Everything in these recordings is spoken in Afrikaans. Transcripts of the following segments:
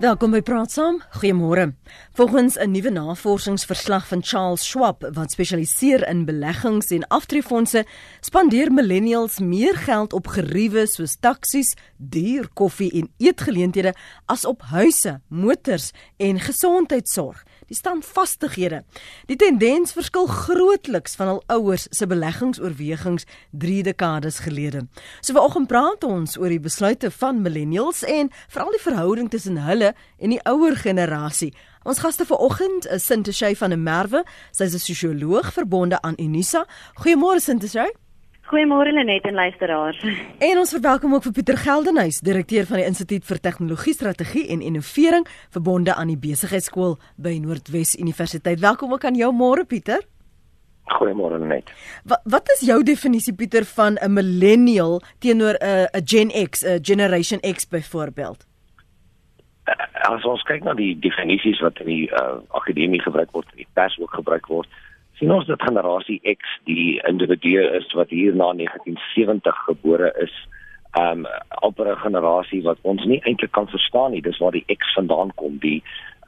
Welkom by Praat Saam. Goeiemôre. Volgens 'n nuwe navorsingsverslag van Charles Schwab wat spesialiseer in beleggings en aftreefondse, spandeer millennials meer geld op geriewe soos taksies, duur koffie en eetgeleenthede as op huise, motors en gesondheidsorg die standvastighede. Die tendens verskil grootliks van hul ouers se beleggingsoorwegings 3 dekades gelede. So vanoggend praat ons oor die besluite van millennials en veral die verhouding tussen hulle en die ouer generasie. Ons gaste vanoggend is Sinte Shay van der Merwe, sy is 'n sosioloog verbonde aan Unisa. Goeiemôre Sinte Shay. Goeiemôre Lenet en luisteraars. En ons verwelkom ook vir Pieter Geldenhuys, direkteur van die Instituut vir Tegnologie Strategie en Innovering, verbonde aan die Besigheidsskool by Noordwes Universiteit. Welkom ook aan jou môre Pieter. Goeiemôre Lenet. Wat wat is jou definisie Pieter van 'n millennial teenoor 'n 'n Gen X, 'n Generation X byvoorbeeld? As ons kyk na die definisies wat in die uh, akademie gebruik word en die pers ook gebruik word, sien ons dat generasie X die individue is wat hier na 1970 gebore is. Um amper 'n generasie wat ons nie eintlik kan verstaan nie. Dis waar die X vandaan kom. Die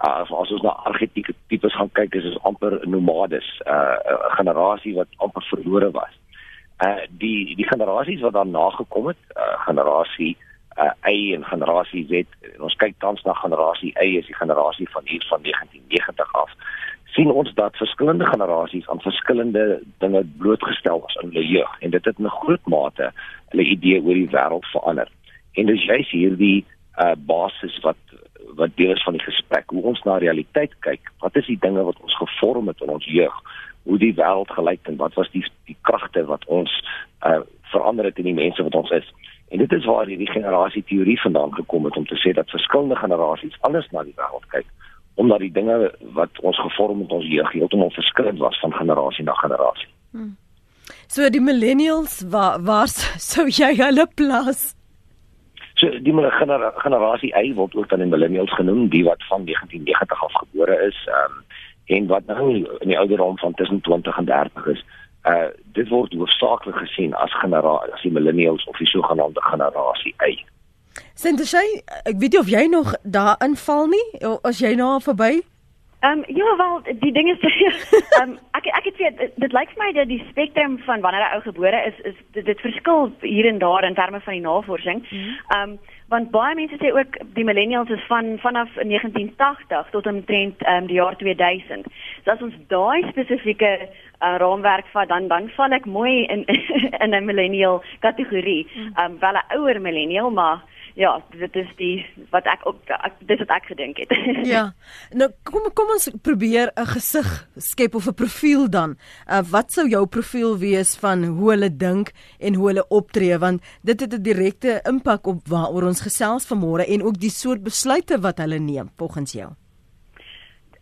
uh, as ons na argetipes gaan kyk, is dit amper nomades, uh, 'n uh, generasie wat amper verlore was. Uh die die generasies wat daarna gekom het, uh, generasie uh, Y en generasie Z. En ons kyk tans na generasie Y is die generasie van hier van 1990 af sien ons dat verskillende generasies aan verskillende dinge blootgestel was in hulle jeug en dit het in 'n groot mate hulle idee oor die wêreld verander. En dis juist hierdie uh basis wat wat deel is van die gesprek hoe ons na realiteit kyk. Wat is die dinge wat ons gevorm het in ons jeug? Hoe die wêreld gelyk en wat was die die kragte wat ons uh verander het in die mense wat ons is? En dit is waar hierdie generasie teorie vandaan gekom het om te sê dat verskillende generasies anders na die wêreld kyk omdat die dinge wat ons gevorm het ons jeug heeltemal verskillend was van generasie na generasie. Hmm. So die millennials waar waar sou jy hulle plaas? So die genera generasie Y word ook dan die millennials genoem, die wat van 1990 af gebore is, ehm um, en wat nou in die ouderdom van tussen 20 en 30 is. Uh dit word hoofsaaklik gesien as generasie as die millennials of die sogenaamde generasie Y. Sintesy, ek weet nie of jy nog daar inval nie, as jy nou verby. Ehm um, ja, wel die ding is ehm um, ek ek het weet dit, dit lyk vir my dat die spektrum van wanneer 'n ou gebore is is dit, dit verskil hier en daar in terme van die navorsing. Mhm. Ehm mm um, want baie mense sê ook die millennials is van vanaf 1980 tot omtrent ehm um, die jaar 2000. So as ons daai spesifieke uh, raamwerk vat dan dan val ek mooi in in 'n millennial kategorie. Mhm. Ehm um, wel 'n ouer millennial maar ja, dit is die wat ek ook ek, dis wat ek gedink het. ja. Nou kom kom ons probeer 'n gesig skep of 'n profiel dan. Uh, wat sou jou profiel wees van hoe hulle dink en hoe hulle optree want dit het 'n direkte impak op waaroor ons gesels vanmôre en ook die soort besluite wat hulle neem volgens jou.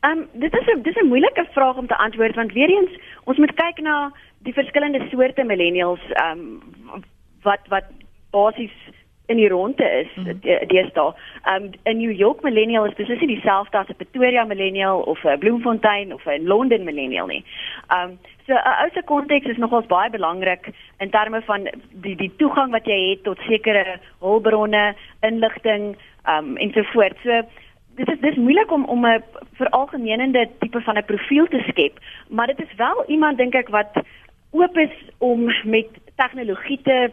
Ehm um, dit is 'n dis 'n moeilike vraag om te antwoord want weer eens ons moet kyk na die verskillende soorte millennials ehm um, wat wat basies in die ronde is mm -hmm. deesdae. Um in New York millennial is presies dieselfde as 'n Pretoria millennial of 'n Bloemfontein of 'n Londen millennial nie. Um so 'n ou se konteks is nogals baie belangrik in terme van die die toegang wat jy het tot sekere hulpbronne, inligting, um en so voort. So dit is dis moeilik om om 'n veralgemenende tipe van 'n profiel te skep, maar dit is wel iemand dink ek wat oop is om met tegnologie te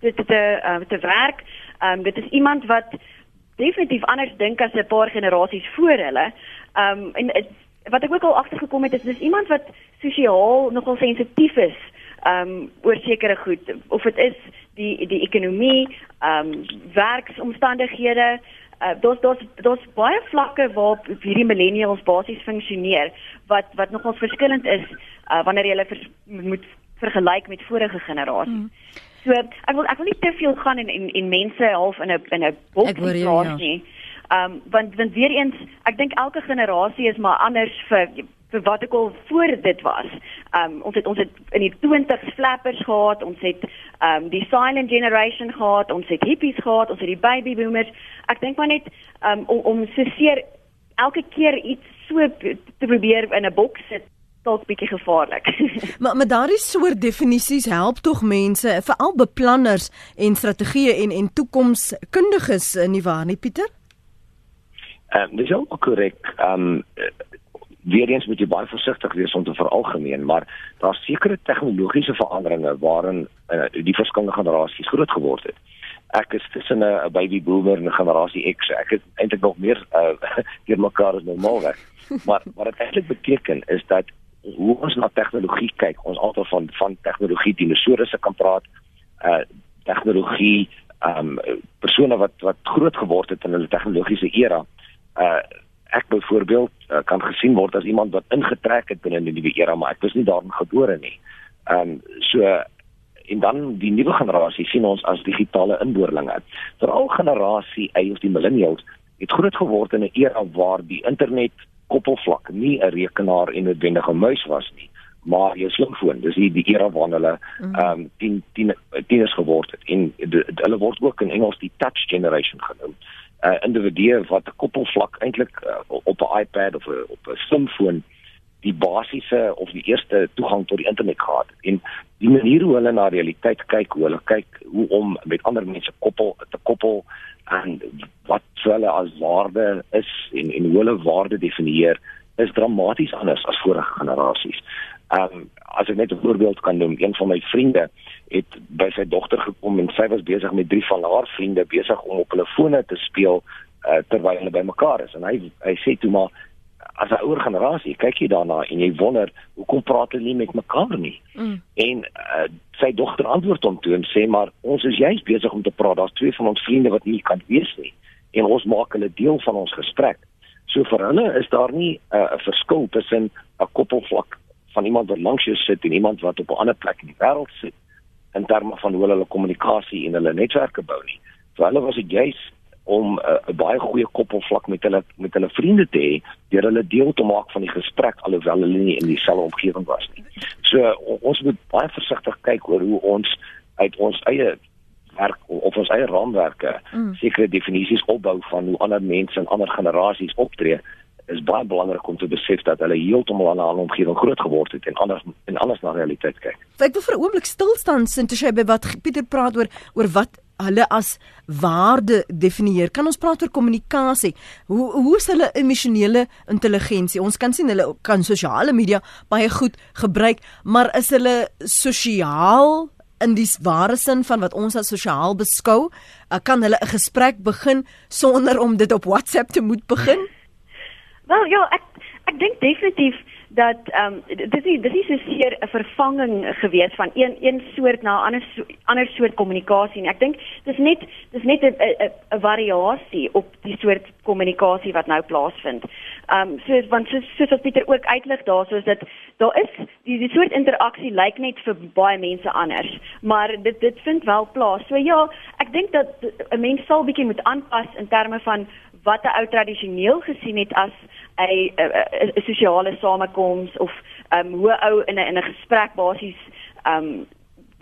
te te uh, te werk. Ehm um, dit is iemand wat definitief anders dink as 'n paar generasies voor hulle. Ehm um, en het, wat ek ook al agtergekom het is dis iemand wat sosiaal nogal sensitief is ehm um, oor sekere goed of dit is die die ekonomie, ehm um, werksomstandighede Uh, daar's daar's daar's baie vlakke waar hierdie millennials basies funksioneer wat wat nogals verskillend is uh, wanneer jy hulle vers, moet vergelyk met vorige generasies. Hmm. So ek wil ek wil nie te veel gaan en en, en mense half in 'n in 'n boks plaas ja. nie. Ehm um, want want weer eens, ek dink elke generasie is maar anders vir vir wat ek al voor dit was. Ehm um, ons het ons het in die 20s flappers gehad, ons het ehm um, die silent generation gehad, ons het hippies gehad, ons het die baby boomers. Ek dink maar net um, om om so seer elke keer iets so te probeer in 'n boks sit dalk bietjie gevaarlik. maar maar daardie soort definisies help tog mense, veral beplanners en strategieë en en toekomskundiges in die waar nie Pieter? Ehm um, dis ook korrek. Ehm um, weer eens moet jy baie versigtig wees om te veralgemeen, maar daar's sekere tegnologiese veranderinge waarin uh, die verskillende generasies groot geword het. Ek is tussen 'n baby boomer en 'n generasie X. Ek het eintlik nog meer uh deur mekaar as normaal weg. Maar wat dit eintlik beteken is dat hoe ons na tegnologie kyk, ons altyd van van tegnologie dinosourusse kan praat, uh tegnologie, ehm um, persone wat wat groot geword het in hulle tegnologiese era. Uh ek byvoorbeeld uh, kan gesien word as iemand wat ingetrek het binne die nuwe era, maar ek was nie daarin gebore nie. Ehm um, so en dan die nuwe generasie sien ons as digitale inboorlinge. Veral generasie Y of die millennials het groot geword in 'n era waar die internet koppelvlak nie 'n rekenaar en 'n noodwendige muis was nie maar jou slimfoon. Dis die, die era waarna hulle mhm. ehm um, 10 10 tieners geword het. En hulle word ook in Engels die touch generation genoem. Uh, individue wat 'n koppelvlak eintlik uh, op 'n iPad of a, op 'n slimfoon die basiese of die eerste toegang tot die internet gehad en die manier hoe hulle na realiteit kyk, hoe hulle kyk hoe om met ander mense koppel te koppel en wat hulle as waarde is en en hoe hulle waarde definieer is dramaties anders as vorige generasies. Ehm um, as ek net 'n voorbeeld kan noem, een van my vriende het by sy dogter gekom en sy was besig met drie van haar vriende besig om op hulle fone te speel uh, terwyl hulle bymekaar is en hy hy sê toe maar as 'n ouer generasie kyk jy daarna en jy wonder hoekom praat hulle nie met mekaar nie. Mm. En uh, sy dogter antwoord hom toe en sê maar ons is juist besig om te praat. Daar's twee van ons vriende wat nie kan wees nie en ons maak hulle deel van ons gesprek. So vir hulle is daar nie uh, 'n uh, verskil tussen 'n koppelvlak van iemand wat langs jou sit en iemand wat op 'n ander plek in die wêreld sit in terme van hoe hulle kommunikasie en hulle netwerke bou nie. Vir hulle was dit juis om 'n uh, baie goeie koppelvlak met hulle met hulle vriende te hê deur hulle deel te maak van die gesprek alhoewel hulle nie in dieselfde omgewing was nie. So ons moet baie versigtig kyk oor hoe ons uit ons eie werk of ons eie raamwerke mm. sekere definisies opbou van hoe ander mense en ander generasies optree is baie belangrik om te besef dat hulle heeltemal aan 'n ander omgewing groot geword het en anders en anders na realiteit kyk. Ek wil vir 'n oomblik stil staan sin te sê by wat Pieter praat oor oor wat hulle as waarde definieer. Kan ons praat oor kommunikasie? Hoe hoe is hulle emosionele intelligensie? Ons kan sien hulle kan sosiale media baie goed gebruik, maar is hulle sosiaal in die ware sin van wat ons as sosiaal beskou? Kan hulle 'n gesprek begin sonder om dit op WhatsApp te moet begin? Wel ja, ek ek dink definitief dat ehm um, dis nie dis is seker 'n vervanging gewees van een een soort na 'n ander so, ander soort kommunikasie nie. Ek dink dis net dis net 'n 'n variasie op die soort kommunikasie wat nou plaasvind. Ehm um, so want soos soos wat Pieter ook uitlig daar soos dit daar is die die soort interaksie lyk net vir baie mense anders, maar dit dit vind wel plaas. So ja, ek dink dat 'n mens sal bietjie moet aanpas in terme van wat 'n ou tradisioneel gesien het as 'n sosiale samekoms of um, hoe ou in 'n in 'n gesprek basies um,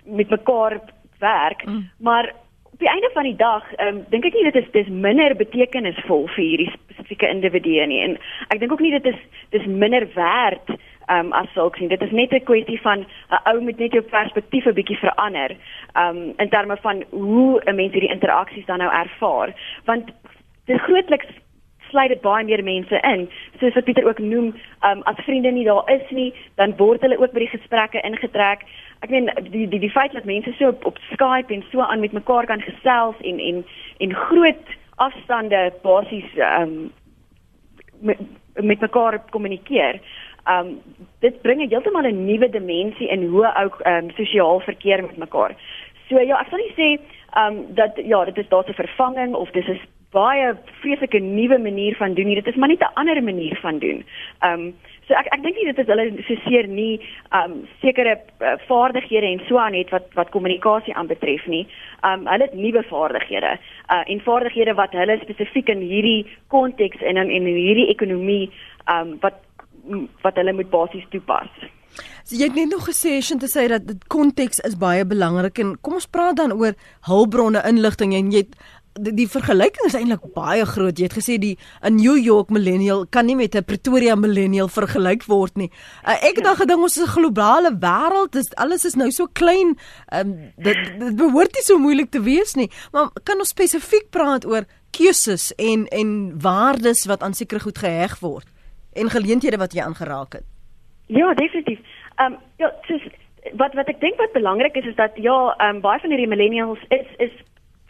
met mekaar werk, mm. maar op die einde van die dag um, dink ek nie dit is dis minder betekenisvol vir hierdie spesifieke individue nie en ek dink ook nie dit is dis minder werd um, as sulks nie. Dit is net 'n kwessie van 'n ou moet net jou perspektief 'n bietjie verander um, in terme van hoe 'n mens hierdie interaksies dan nou ervaar want dit grootliks sluit dit baie meer mense in. Soos wat Pieter ook noem, um, as vriende nie daar is nie, dan word hulle ook by die gesprekke ingetrek. Ek meen die die die feit dat mense so op, op Skype en so aan met mekaar kan gesels en en en groot afstande basies um met, met mekaar kommunikeer. Um dit bring heeltemal 'n nuwe dimensie in hoe ook um sosiaal verkeer met mekaar. So ja, ek sal nie sê um dat ja, dit is daar 'n vervanging of dis is baie vreeslike nuwe manier van doen nie. Dit is maar net 'n ander manier van doen. Ehm um, so ek ek dink nie dit is hulle so seer nie ehm um, sekere uh, vaardighede en so aan het wat wat kommunikasie aanbetref nie. Ehm um, hulle het nuwe vaardighede uh, en vaardighede wat hulle spesifiek in hierdie konteks en in en in hierdie ekonomie ehm um, wat wat hulle moet basies toepas. So jy het net nog gesê sien te sê dat konteks is baie belangrik en kom ons praat dan oor hulpbronne inligting en jy het die, die vergelyking is eintlik baie groot. Jy het gesê die 'n New York millennial kan nie met 'n Pretoria millennial vergelyk word nie. Uh, ek het ja. dan gedink ons is 'n globale wêreld. Dis alles is nou so klein. Um, dit dit behoort nie so moeilik te wees nie. Maar kan ons spesifiek praat oor keuses en en waardes wat aan sekere goed geheg word en geleenthede wat jy aangeraak het. Ja, definitief. Ehm um, ja, soos wat wat ek dink wat belangrik is is dat ja, ehm um, baie van hierdie millennials is is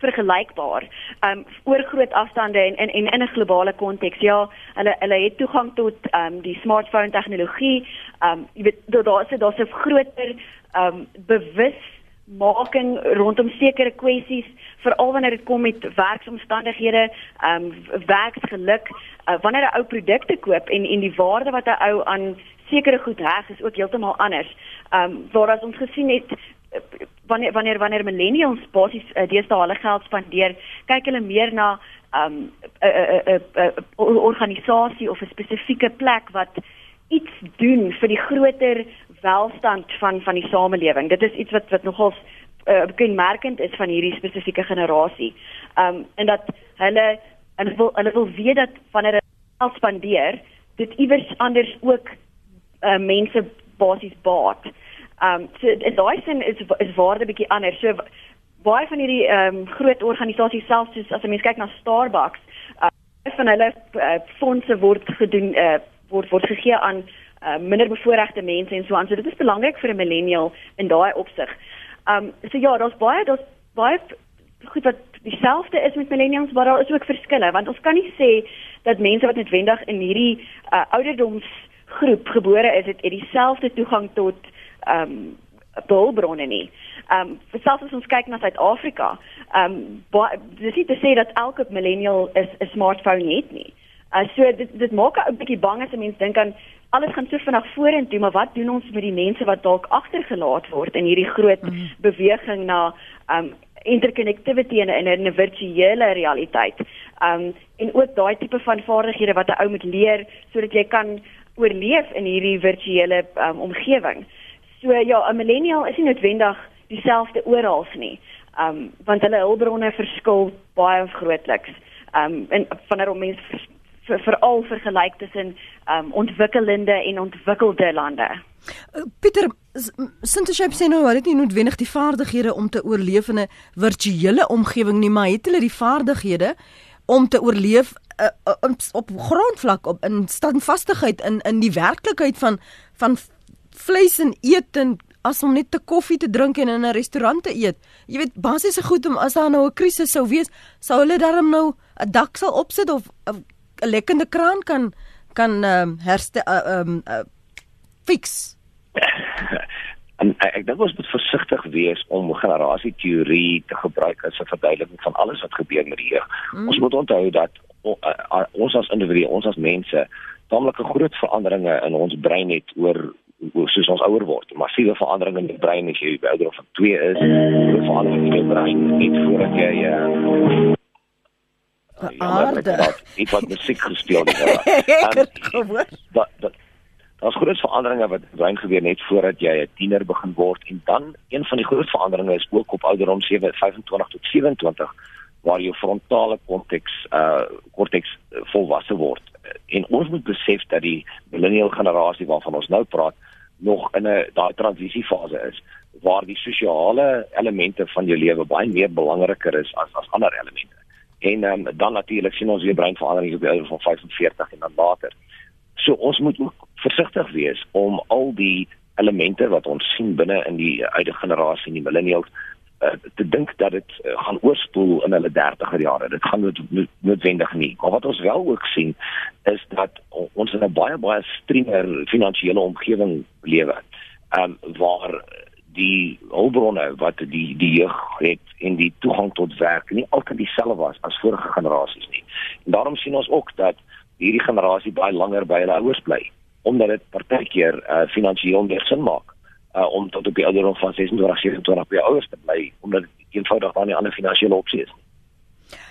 vergelykbaar um oor groot afstande en in en in 'n globale konteks. Ja, hulle hulle het toegang tot um die smartphone tegnologie. Um jy weet daar's daar daar's 'n groter um bewusmaking rondom sekere kwessies veral wanneer dit kom met werksomstandighede, um werksgeluk, uh, wanneer 'n ou produkte koop en en die waarde wat 'n ou aan sekere goed heg is ook heeltemal anders. Um waar as ons gesien het wanneer wanneer wanneer millennials basies uh, deesdae hulle geld spandeer, kyk hulle meer na 'n um, 'n organisasie of 'n spesifieke plek wat iets doen vir die groter welstand van van die samelewing. Dit is iets wat wat nogals uh, kenmerkend is van hierdie spesifieke generasie. Um en dat hulle en wil hulle wil weet dat wanneer hulle geld spandeer, dit iewers anders ook uh, mense basies baat. Ehm um, so in daai sin is is waarde bietjie anders. So baie van hierdie ehm um, groot organisasies selfs soos as 'n mens kyk na Starbucks, uh, van hulle uh, fondse word gedoen uh, word word gegee aan uh, minder bevoorregte mense en so aan. So dit is belangrik vir 'n millennial in daai opsig. Ehm um, so ja, daar's baie daar's baie goed wat dieselfde is met millennials, maar daar is ook verskille want ons kan nie sê dat mense wat noodwendig in hierdie uh, ouderdomsgroep gebore is, het, het dieselfde toegang tot ehm um, hulpbronne nie. Ehm um, selfs as ons kyk na Suid-Afrika, ehm um, dis nie te sê dat elke millennial 'n smartphone het nie. Uh, so dit dit maak 'n bietjie bang as 'n mens dink aan alles gaan so vinnig vorentoe, maar wat doen ons met die mense wat dalk agtergelaat word in hierdie groot mm -hmm. beweging na ehm um, interconnectivity in 'n in 'n virtuele realiteit. Um en ook daai tipe van vaardighede wat 'n ou moet leer sodat jy kan oorleef in hierdie virtuele um, omgewing. So ja, 'n millennial is nie noodwendig dieselfde oral nie. Um want hulle hulpbronne verskil baie grootliks. Um en wanneer om mense veral vir vergelyk tussen um ontwikkelende en ontwikkelde lande. Uh, Pieter Sintershaip sê nou hulle het nie noodwendig die vaardighede om te oorleef in 'n virtuele omgewing nie, maar het hulle die vaardighede om te oorleef uh, uh, op grondvlak op in standvastigheid in in die werklikheid van van vleis en eet en as om net te koffie te drink en in 'n restaurant te eet. Jy weet basiese goed om as daar nou 'n krisis sou wees, sou hulle darm nou 'n dak sal opsit of 'n lekkende kraan kan kan ehm um, herstel ehm uh, um, uh, fix. en ek dink ons moet versigtig wees om generasieteorie te gebruik as 'n verduideliking van alles wat gebeur met die jeug. Mm. Ons moet onthou dat o, uh, uh, ons as individue, ons as mense, taamlik 'n groot veranderinge in ons brein het oor soos ons ouer word. Massiewe veranderinge in die brein as jy ouer van 2 is, groot veranderinge in jou brein net voordat jy uh aarde. Ek het musiek gespeel daar. Dat dat Daar's groot veranderinge wat brein gebeur net voordat jy 'n tiener begin word en dan een van die groot veranderinge is ook op ouderdom 7 25 tot 27 waar jou frontale korteks uh korteks volwasse word. En ons moet besef dat die millennial generasie waarvan ons nou praat nog in 'n daai transisiefase is waar die sosiale elemente van jou lewe baie meer belangriker is as as ander elemente. En um, dan natuurlik sien ons weer breinveranderings op die ouderdom van 45 en dan later. So ons moet ook versigtig wees om al die elemente wat ons sien binne in die huidige generasie, die millennials, uh, te dink dat dit uh, gaan oorspoel in hulle 30er jare. Dit gaan nood, noodwendig nie. Maar wat ons wel ook sien is dat ons in 'n baie baie strenger finansiële omgewing lewe. Ehm um, waar die hulpbronne wat die die jeug het en die toegang tot werk nie altyd dieselfde was as vorige generasies nie. En daarom sien ons ook dat hierdie generasie baie langer by hulle ouers bly omdat dit partykeer uh, finansiëel meer sin maak uh, om tot op die ouderdom van 26, 27 by ouers te bly omdat dit eenvoudig dan nie ander finansiële opsie is nie.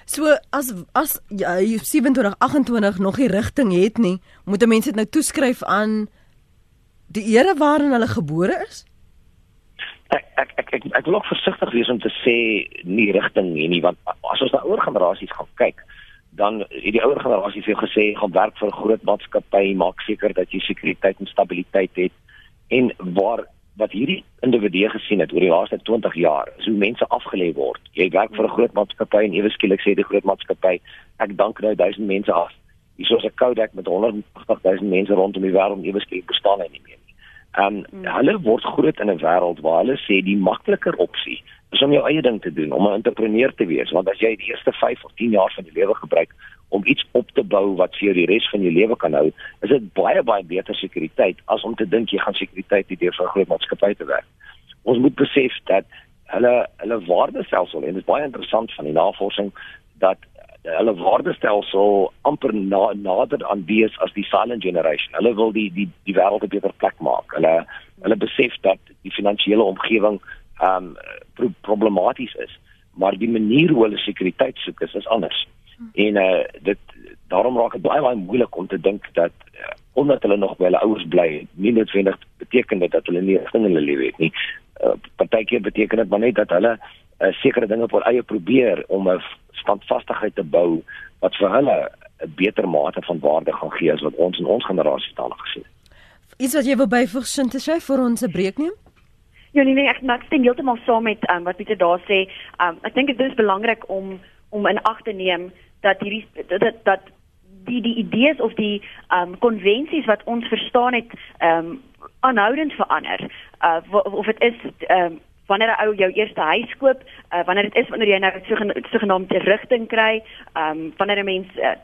So as as ja, 27 28 nog nie rigting het nie, moet mense dit nou toeskryf aan die ere waarin hulle gebore is? Ek ek ek ek, ek wil ook versigtig wees om te sê nie rigting nie, nie want as ons na ouer generasies gaan kyk, dan het die ouer generasies veel gesê gaan werk vir 'n groot maatskappy, maak seker dat jy sekuriteit en stabiliteit het en waar wat hierdie individue gesien het oor die laaste 20 jaar, is hoe mense afgelê word. Jy werk vir 'n groot maatskappy en ewe skielik sê die groot maatskappy, ek dank nou 1000 mense af. Hier is 'n Kodak met 180 000 mense rondom die wêreld ewe skielik bestaan hy nie meer nie. Ehm um, hmm. hulle word groot in 'n wêreld waar hulle sê die makliker opsie is om jou eie ding te doen, om 'n entrepreneur te wees, want as jy die eerste 5 of 10 jaar van jou lewe gebruik om iets op te bou wat vir jou die res van jou lewe kan hou, is dit baie baie beter sekuriteit as om te dink jy gaan sekuriteit hê deur vir 'n groot maatskappy te werk. Ons moet besef dat hulle hulle waardestelsel en dit is baie interessant van die navorsing dat hulle waardestelsel amper na, nader aan wees as die silent generation. Hulle wil die die die wêreld 'n beter plek maak. Hulle hulle besef dat die finansiële omgewing um, pro problematies is, maar die manier hoe hulle sekuriteit soek is, is anders. En uh dit daarom raak dit baie baie moeilik om te dink dat uh, omdat hulle nog by hulle ouers bly, nie noodwendig beteken dit dat hulle nie in hulle lewe het nie. Uh, Partykeer beteken dit maar net dat hulle uh, sekere dinge op hul eie probeer om 'n standvastigheid te bou wat vir hulle 'n beter mate van waarde gaan gee as wat ons in ons generasie tans gesien het. Is wat jy wil byvoeg sin te sê vir ons 'n breek neem? Ja, nee, nee ek maak dit heeltemal saam met um, wat Pieter daar sê. Um, ek dink dit is belangrik om om in ag te neem dat hierdie dat dat die die idees of die um konvensies wat ons verstaan het um aanhoudend verander. Uh of dit is um wanneer ou jou eerste huis koop, uh, wanneer dit is wanneer jy nou 'n sogenaamde rigting kry, ehm um, wanneer 'n mens uh,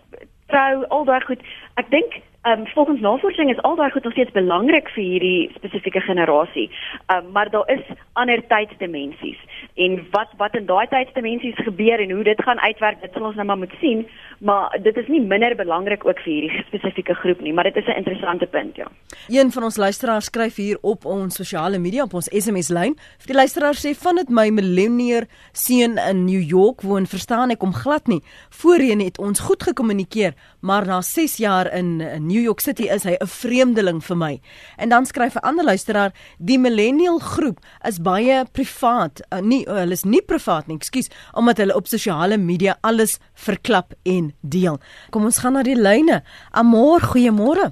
trou, al daai goed. Ek dink Ehm um, volgens navorsing is al daai goed nog steeds belangrik vir hierdie spesifieke generasie. Ehm um, maar daar is ander tydsdimensies en wat wat in daai tydsdimensies gebeur en hoe dit gaan uitwerk, dit sal ons nou maar moet sien, maar dit is nie minder belangrik ook vir hierdie spesifieke groep nie, maar dit is 'n interessante punt, ja. Een van ons luisteraars skryf hier op ons sosiale media op ons SMS lyn. Die luisteraar sê van dit my millennier seun in New York woon, verstaan ek hom glad nie. Voorheen het ons goed gekommunikeer, maar na 6 jaar in, New York City is hy 'n vreemdeling vir my. En dan skryf 'n ander luisteraar, die millennial groep is baie privaat. Uh, nie uh, hulle is nie privaat nie, ekskuus, omdat hulle op sosiale media alles verklap en deel. Kom ons gaan na die lyne. Amor, goeiemôre.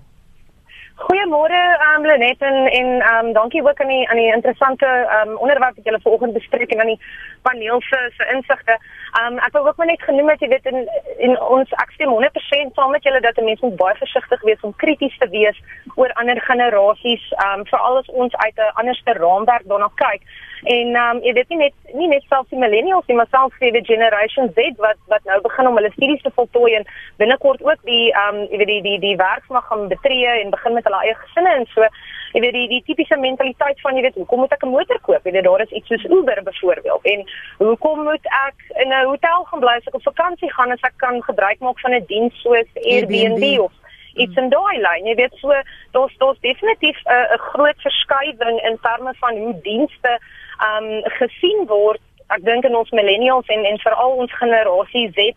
Goeiemôre um, Lenet en en um, dankie ook aan die aan die interessante um, onderwerp wat julle vanoggend bespreek en aan die paneel se se insigte. Um, ek wil ook maar net genoem het jy weet in in ons ek stem 100% saam met julle dat 'n mens moet baie versigtig wees om krities te wees oor ander generasies, um, veral as ons uit 'n anderste raamwerk daarna kyk. En um, jy weet nie net nie net selfs die millennials nie, maar selfs die generation Z wat wat nou begin om hulle studies te voltooi en binnekort ook die um, jy weet die die die werksmag gaan betree en begin met hulle eie gesinne en so. Jy weet die die tipiese mentaliteit van jy weet hoekom moet ek 'n motor koop? Jy weet daar is iets soos Uber byvoorbeeld. En hoekom moet ek in 'n hotel gaan bly as ek op vakansie gaan as ek kan gebruik maak van 'n diens soos Airbnb, Airbnb. of iets in daai lyn. Jy weet so daar's daar's definitief 'n uh, groot verskywing in terme van hoe dienste um gesien word ek dink in ons millennials en en veral ons generasie Z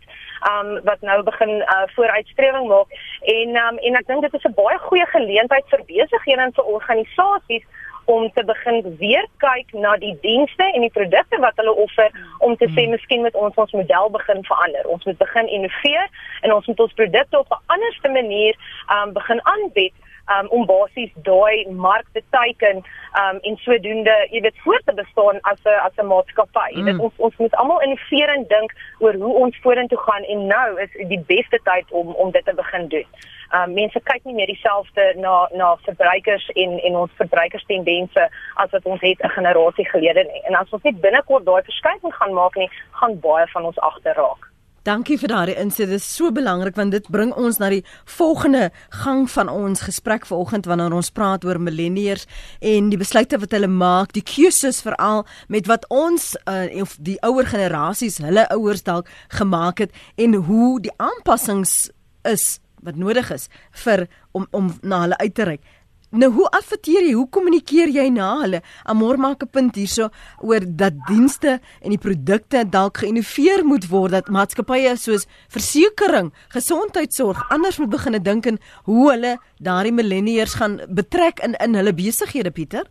um wat nou begin uh, vooruitstrewing maak en um en ek dink dit is 'n baie goeie geleentheid vir besighede en vir organisasies om te begin weer kyk na die dienste en die produkte wat hulle offer om te sê hmm. miskien moet ons ons model begin verander. Ons moet begin innoveer en ons moet ons produkte op 'n anderste manier um begin aanbied um, om basies daai mark te teiken um, en sodoende jy weet voort te bestaan as 'n as 'n maatskappy. Mm. ons ons moet almal innoverend dink oor hoe ons vorentoe gaan en nou is die beste tyd om om dit te begin doen. Um, mense kyk nie meer dieselfde na na verbruikers en en ons verbruikerstendense as wat ons het 'n generasie gelede nie. En as ons nie binnekort daai verskywing gaan maak nie, gaan baie van ons agterraak. Dankie vir daardie insig. Dit is so belangrik want dit bring ons na die volgende gang van ons gesprek vanoggend wanneer ons praat oor millennials en die besluite wat hulle maak, die keuses veral met wat ons uh, of die ouer generasies, hulle ouers dalk gemaak het en hoe die aanpassings is wat nodig is vir om om na hulle uit te reik. Nou hoe adverteer jy? Hoe kommunikeer jy na hulle? Amor maak 'n punt hierso oor dat dienste en die produkte dalk geïnnoveer moet word dat maatskappye soos versekerings, gesondheidsorg anders moet begine dink en hoe hulle daardie millennials gaan betrek in in hulle besighede, Pieter.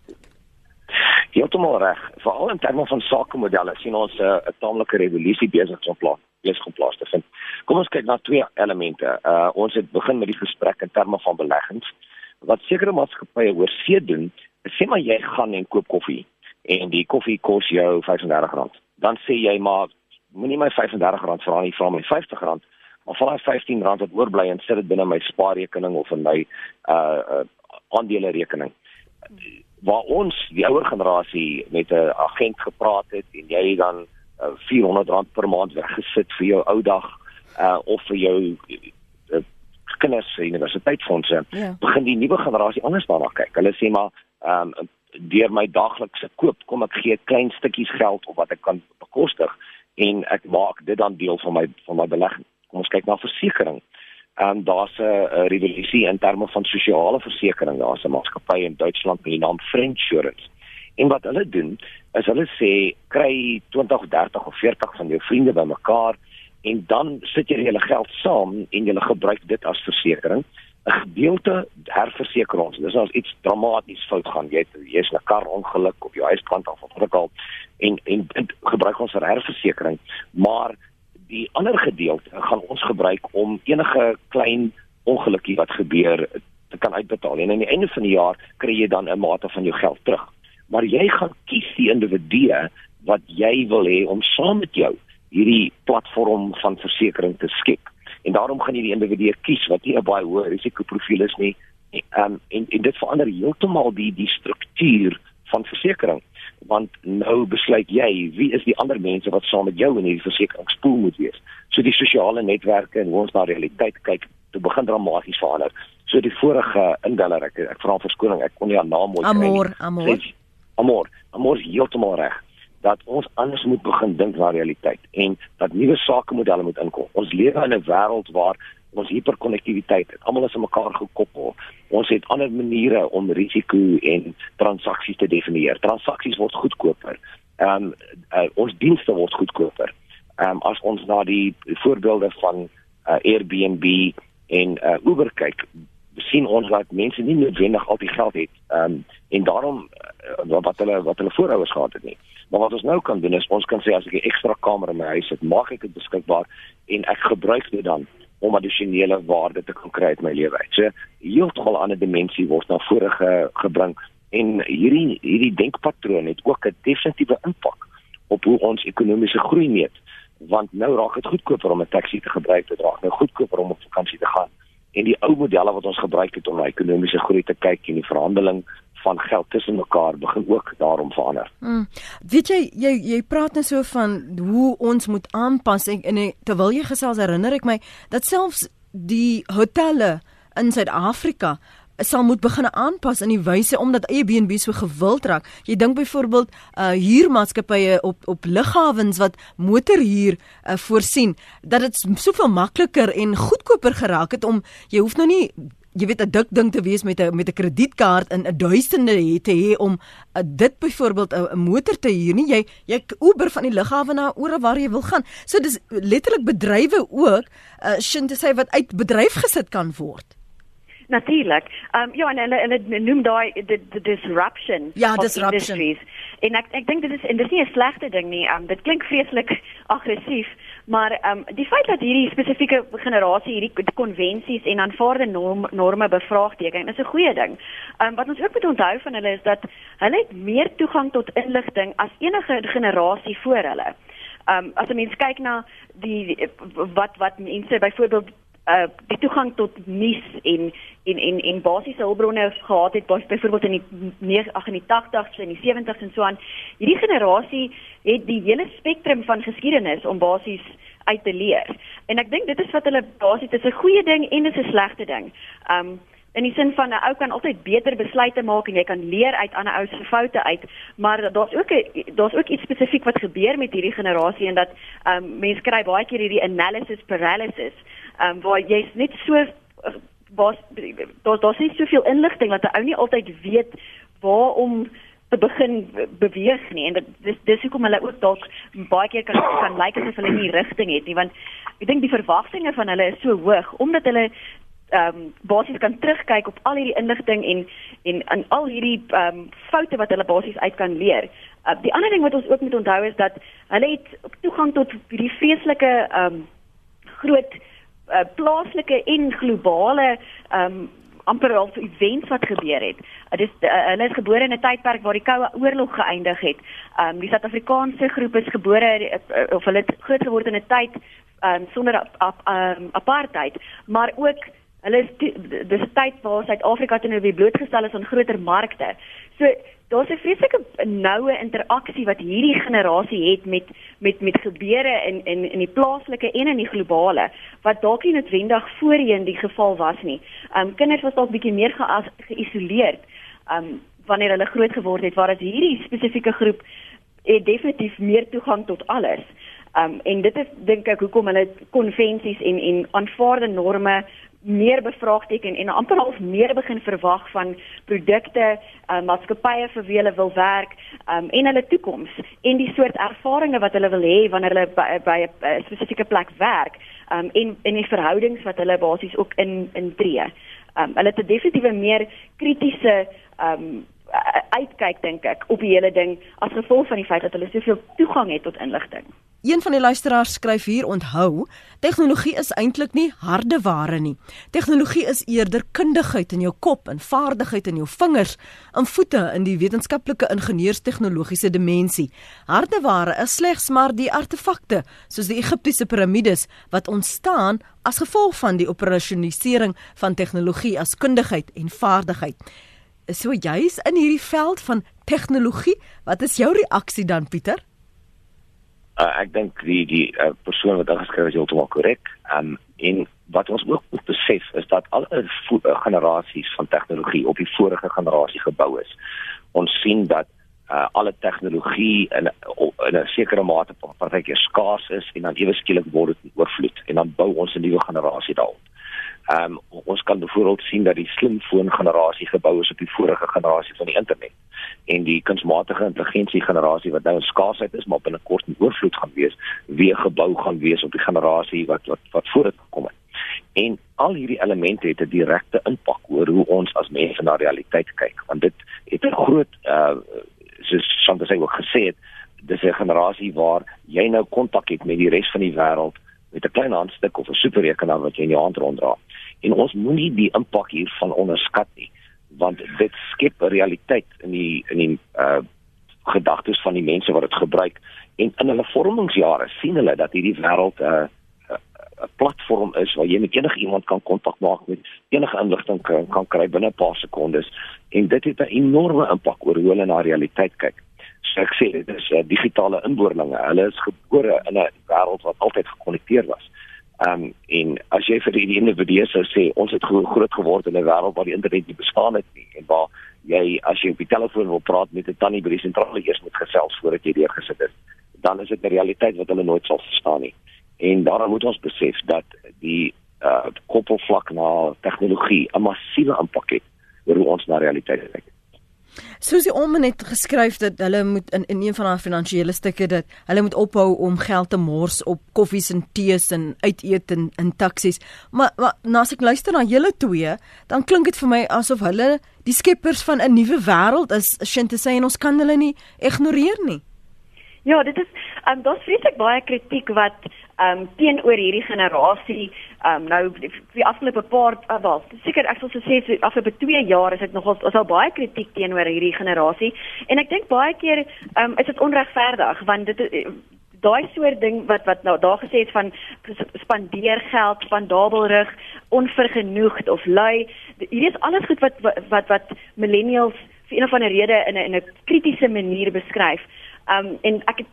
Heeltemal reg. Veral in terme van sakemodelle sien ons 'n uh, taamlike revolusie besig om plaas besig om plaas te vind. Kom ons kyk na twee elemente. Uh ons het begin met die gesprek in terme van beleggings wat sekere maatskappye oor see doen sê maar jy gaan en koop koffie en die koffie kos jou R35. Dan sê jy maar moenie my R35 vra nie, vra my R50 maar val daai 15 rand wat oorbly en sit dit binne my spaarrekening of in my uh, uh aandele rekening. Waar ons die ouer generasie met 'n agent gepraat het en jy dan uh, 400 rand per maand weggesit vir jou ou dag uh of vir jou kinders se universiteitsfondse, yeah. Ja. begin die nuwe generasie anders daarna kyk. Hulle sê maar ehm um, deur my daaglikse koop kom ek gee klein stukkies geld op wat ek kan bekostig en ek maak dit dan deel van my van my belegging kom ons kyk na versekerings. Ehm um, daar's 'n revolusie in terme van sosiale versekerings. Daar's 'n maatskappy in Duitsland met die naam Friendsurance. En wat hulle doen, is hulle sê kry 20, 30 of 40 van jou vriende bymekaar en dan sit jy julle geld saam en julle gebruik dit as versekerings. 'n gedeelte herverseker ons. Dis as iets dramaties fout gaan, jy jy's 'n kar ongeluk of jou huis brand af of al en en gebruik ons vir herversekering, maar die ander gedeelte gaan ons gebruik om enige klein ongelukkie wat gebeur te kan uitbetaal en aan die einde van die jaar kry jy dan 'n mate van jou geld terug. Maar jy gaan kies die individu wat jy wil hê om saam met jou hierdie platform van versekerings te skep. En daarom gaan jy die individu kies wat nie 'n baie hoë risikoprofiel is nie. Ehm um, en, en dit verander heeltemal die die struktuur van versekerings want nou besluit jy wie is die ander mense wat saam met jou in hierdie versekeringspool moet wees. So die sosiale netwerke en hoe ons na realiteit kyk, dit begin dramaties verander. So die vorige indeller ek ek vra verskoning, ek kon nie haar naam mooi kry nie. Amor, amor. Amor, amor is heeltemal reg dat ons anders moet begin dink na realiteit en dat nuwe sakemodelle moet inkom. Ons lewe in 'n wêreld waar ons hiperkonnektiwiteit het. Almal is aan mekaar gekoppel. Ons het ander maniere om risiko en transaksies te definieer. Transaksies word goedkoper. Ehm um, uh, ons dienste word goedkoper. Ehm um, as ons na die voorbeelde van uh, Airbnb en uh, Uber kyk, sien ons dat mense nie noodwendig al die geld het. Ehm um, en daarom uh, wat hulle wat hulle voorouers gehad het nie. Maar wat ons nou kan doen is ons kan sê as ek 'n ekstra kamer in my huis het, maak ek dit beskikbaar en ek gebruik dit dan om addisionele waarde te kan kry uit my lewe. So heeltemal 'n ander dimensie word na vore ge, gebring en hierdie hierdie denkpatroon het ook 'n definitiewe impak op hoe ons ekonomiese groei meet want nou raak dit goedkoper om 'n taxi te gebruik, dit raak nou goedkoper om op vakansie te gaan. En die ou modelle wat ons gebruik het om na ekonomiese groei te kyk en die verhandeling van geld tussen mekaar begin ook daarom verander. Mm. Weet jy jy jy praat net so van hoe ons moet aanpas en, en terwyl jy gesels herinner ek my dat selfs die hotelle in Suid-Afrika sal moet begin aanpas in die wyse omdat Airbnb so gewild raak. Jy dink byvoorbeeld uh huurmaatskappye op op lughawens wat motorhuur uh, voorsien dat dit soveel makliker en goedkoper geraak het om jy hoef nou nie jy weet 'n dik ding te wees met 'n met 'n kredietkaart in 'n duisende te hê om uh, dit byvoorbeeld 'n motor te huur nie jy jy Uber van die lughawe na oor waar jy wil gaan so dis letterlik bedrywe ook uh, sin te sê wat uit bedryf gesit kan word Natuurlik. Ehm um, ja, en hulle hulle noem daai the, the disruption ja, of disruption. industries. En ek ek dink dit is en dit is nie 'n slegte ding nie. Ehm um, dit klink vreeslik aggressief, maar ehm um, die feit dat hierdie spesifieke generasie hierdie konvensies en aanvaarde norm, norme bevraagteken, is 'n goeie ding. Ehm um, wat ons ook moet onthou van hulle is dat hulle het meer toegang tot inligting as enige generasie voor hulle. Ehm um, as 'n mens kyk na die wat wat mense byvoorbeeld uh die toegang tot nuus en en en en basiese hulpbronne gehad het byvoorbeeld in die 8 in die 80s en die 70s en so aan. Hierdie generasie het die hele spektrum van geskiedenis om basies uit te leer. En ek dink dit is wat hulle basies dis 'n goeie ding en dis 'n slegte ding. Um in die sin van 'n ou kan altyd beter besluite maak en jy kan leer uit ander ou se foute uit, maar daar's ook 'n daar's ook iets spesifiek wat gebeur met hierdie generasie en dat um mense kry baie keer hierdie analysis paralysis ehm um, waar jy's net so daar's daar's nie soveel inligting dat 'n ou nie altyd weet waar om te begin beweeg nie en dit dis dis hoekom hulle ook dalk baie keer kan kan lyk like asof hulle nie rigting het nie want ek dink die verwagtinge van hulle is so hoog omdat hulle ehm um, basies kan terugkyk op al hierdie inligting en en aan al hierdie ehm um, foute wat hulle basies uit kan leer. Uh, die ander ding wat ons ook moet onthou is dat hulle het toegang tot hierdie vreeslike ehm um, groot uh, plaaslike en globale um, amper al events wat gebeur het. Dit is uh, hulle is gebore in 'n tydperk waar die Koue Oorlog geëindig het. Ehm um, die Suid-Afrikaanse groep is gebore uh, of hulle het groot geword in 'n tyd ehm um, sonder ap, ap, um, apartheid, maar ook hulle is dis tyd waar Suid-Afrika teenoor wie blootgestel is aan groter markte. So daar's 'n vreeslike noue interaksie wat hierdie generasie het met met met gebeure in in in die plaaslike en in die globale wat dalk nie noodwendig voorheen die geval was nie. Um kinders was dalk bietjie meer geïsoleerd um wanneer hulle groot geword het waar as hierdie spesifieke groep het definitief meer toegang tot alles. Um en dit is dink ek hoekom hulle konvensies en en aanvaarde norme meer bevraagteken en amper half meer begin verwag van produkte, uh, maatskappye vir wie hulle wil werk, um, en hulle toekoms en die soort ervarings wat hulle wil hê wanneer hulle by, by 'n spesifieke plek werk, um, en en die verhoudings wat hulle basies ook in intree. Um, hulle het 'n definitiewe meer kritiese um, uitkyk dink ek op die hele ding as gevolg van die feit dat hulle soveel toegang het tot inligting. Een van die luisteraars skryf hier onthou, tegnologie is eintlik nie hardeware nie. Tegnologie is eerder kundigheid in jou kop en vaardigheid in jou vingers, in voete in die wetenskaplike ingenieurstegnologiese dimensie. Hardeware is slegs maar die artefakte, soos die Egiptiese piramides wat ontstaan as gevolg van die operasionalisering van tegnologie as kundigheid en vaardigheid. So jy's in hierdie veld van tegnologie, wat is jou reaksie dan Pieter? Uh, ek dink die die uh, persoon wat ingeskryf is heeltemal korrek. Um en wat ons ook moet besef is dat al 'n uh, generasies van tegnologie op die vorige generasie gebou is. Ons sien dat uh, alle tegnologie in in 'n sekere mate partykeer skaars is en dan ewe skielik word dit oorvloed en dan bou ons 'n nuwe generasie daarop. Ehm um, ons kan byvoorbeeld sien dat die slimfoon generasie gebou is op die vorige generasie van die internet en die kunsmatige intelligensie generasie wat nou in skaarsheid is maar binnekort in oorvloed gaan wees, weer gebou gaan wees op die generasie wat wat wat voor dit gekom het. En al hierdie elemente het 'n direkte impak oor hoe ons as mense na realiteit kyk want dit het 'n groot uh soos soms ek ook gesê het dis 'n generasie waar jy nou kontak het met die res van die wêreld met 'n klein handstuk of 'n superrekenaar wat jy in jou hand ronddra. En ons moenie die impak hiervan onderskat nie, want dit skep 'n realiteit in die in die uh gedagtes van die mense wat dit gebruik en in hulle vormingsjare sien hulle dat hierdie wêreld 'n uh, 'n platform is waar jy met enige iemand kan kontak maak met enige inligting kan, kan kry binne 'n paar sekondes en dit het 'n enorme impak oor hoe hulle na realiteit kyk so ek sê dit is uh, digitale inboorlinge. Hulle is gebore in 'n wêreld wat altyd gekonnekteer was. Ehm um, en as jy vir die individue sou sê ons het groot geword in 'n wêreld waar die internet nie bestaan het nie en waar jy as jy op die telefoon wil praat met 'n tannie by die sentrale eers moet gesels voordat jy deur gesit het, dan is dit 'n realiteit wat hulle nooit sal verstaan nie. En daarom moet ons besef dat die uh koppelvlak na tegnologie 'n massiewe impak het oor hoe ons na realiteit kyk. Susie Omen het geskryf dat hulle moet in in een van haar finansiële stukke dat hulle moet ophou om geld te mors op koffies en tees en uiteet en in taksies. Maar, maar nou as ek luister na julle twee, dan klink dit vir my asof hulle die skeppers van 'n nuwe wêreld is, sien te sê en ons kan hulle nie ignoreer nie. Ja, dit is ehm um, daar's vreeslik baie kritiek wat um, teenoor hierdie generasie um, nou die afgelope paar uh, wel seker ek sal sê so afgelope 2 jaar is dit nogal is al baie kritiek teenoor hierdie generasie en ek dink baie keer um, is dit onregverdig want dit eh, daai soort ding wat wat nou daar gesê het van spandeer geld, spandabelrig, onvergenoegd of lui. Hier is alles goed wat wat wat millennials vir een of ander rede in 'n in 'n kritiese manier beskryf. Um en ek het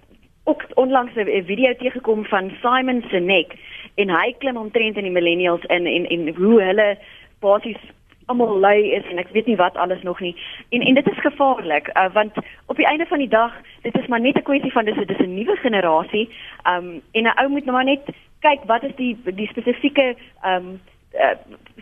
ook onlangs 'n video teëgekom van Simon Sinek en hy klim omtrent in die millennials in en en hoe hulle basies almal lui is en ek weet nie wat alles nog nie. En en dit is gevaarlik uh, want op die einde van die dag, dit is maar net 'n kwessie van dis dis 'n nuwe generasie. Um en 'n ou moet nou maar net kyk wat is die die spesifieke um uh,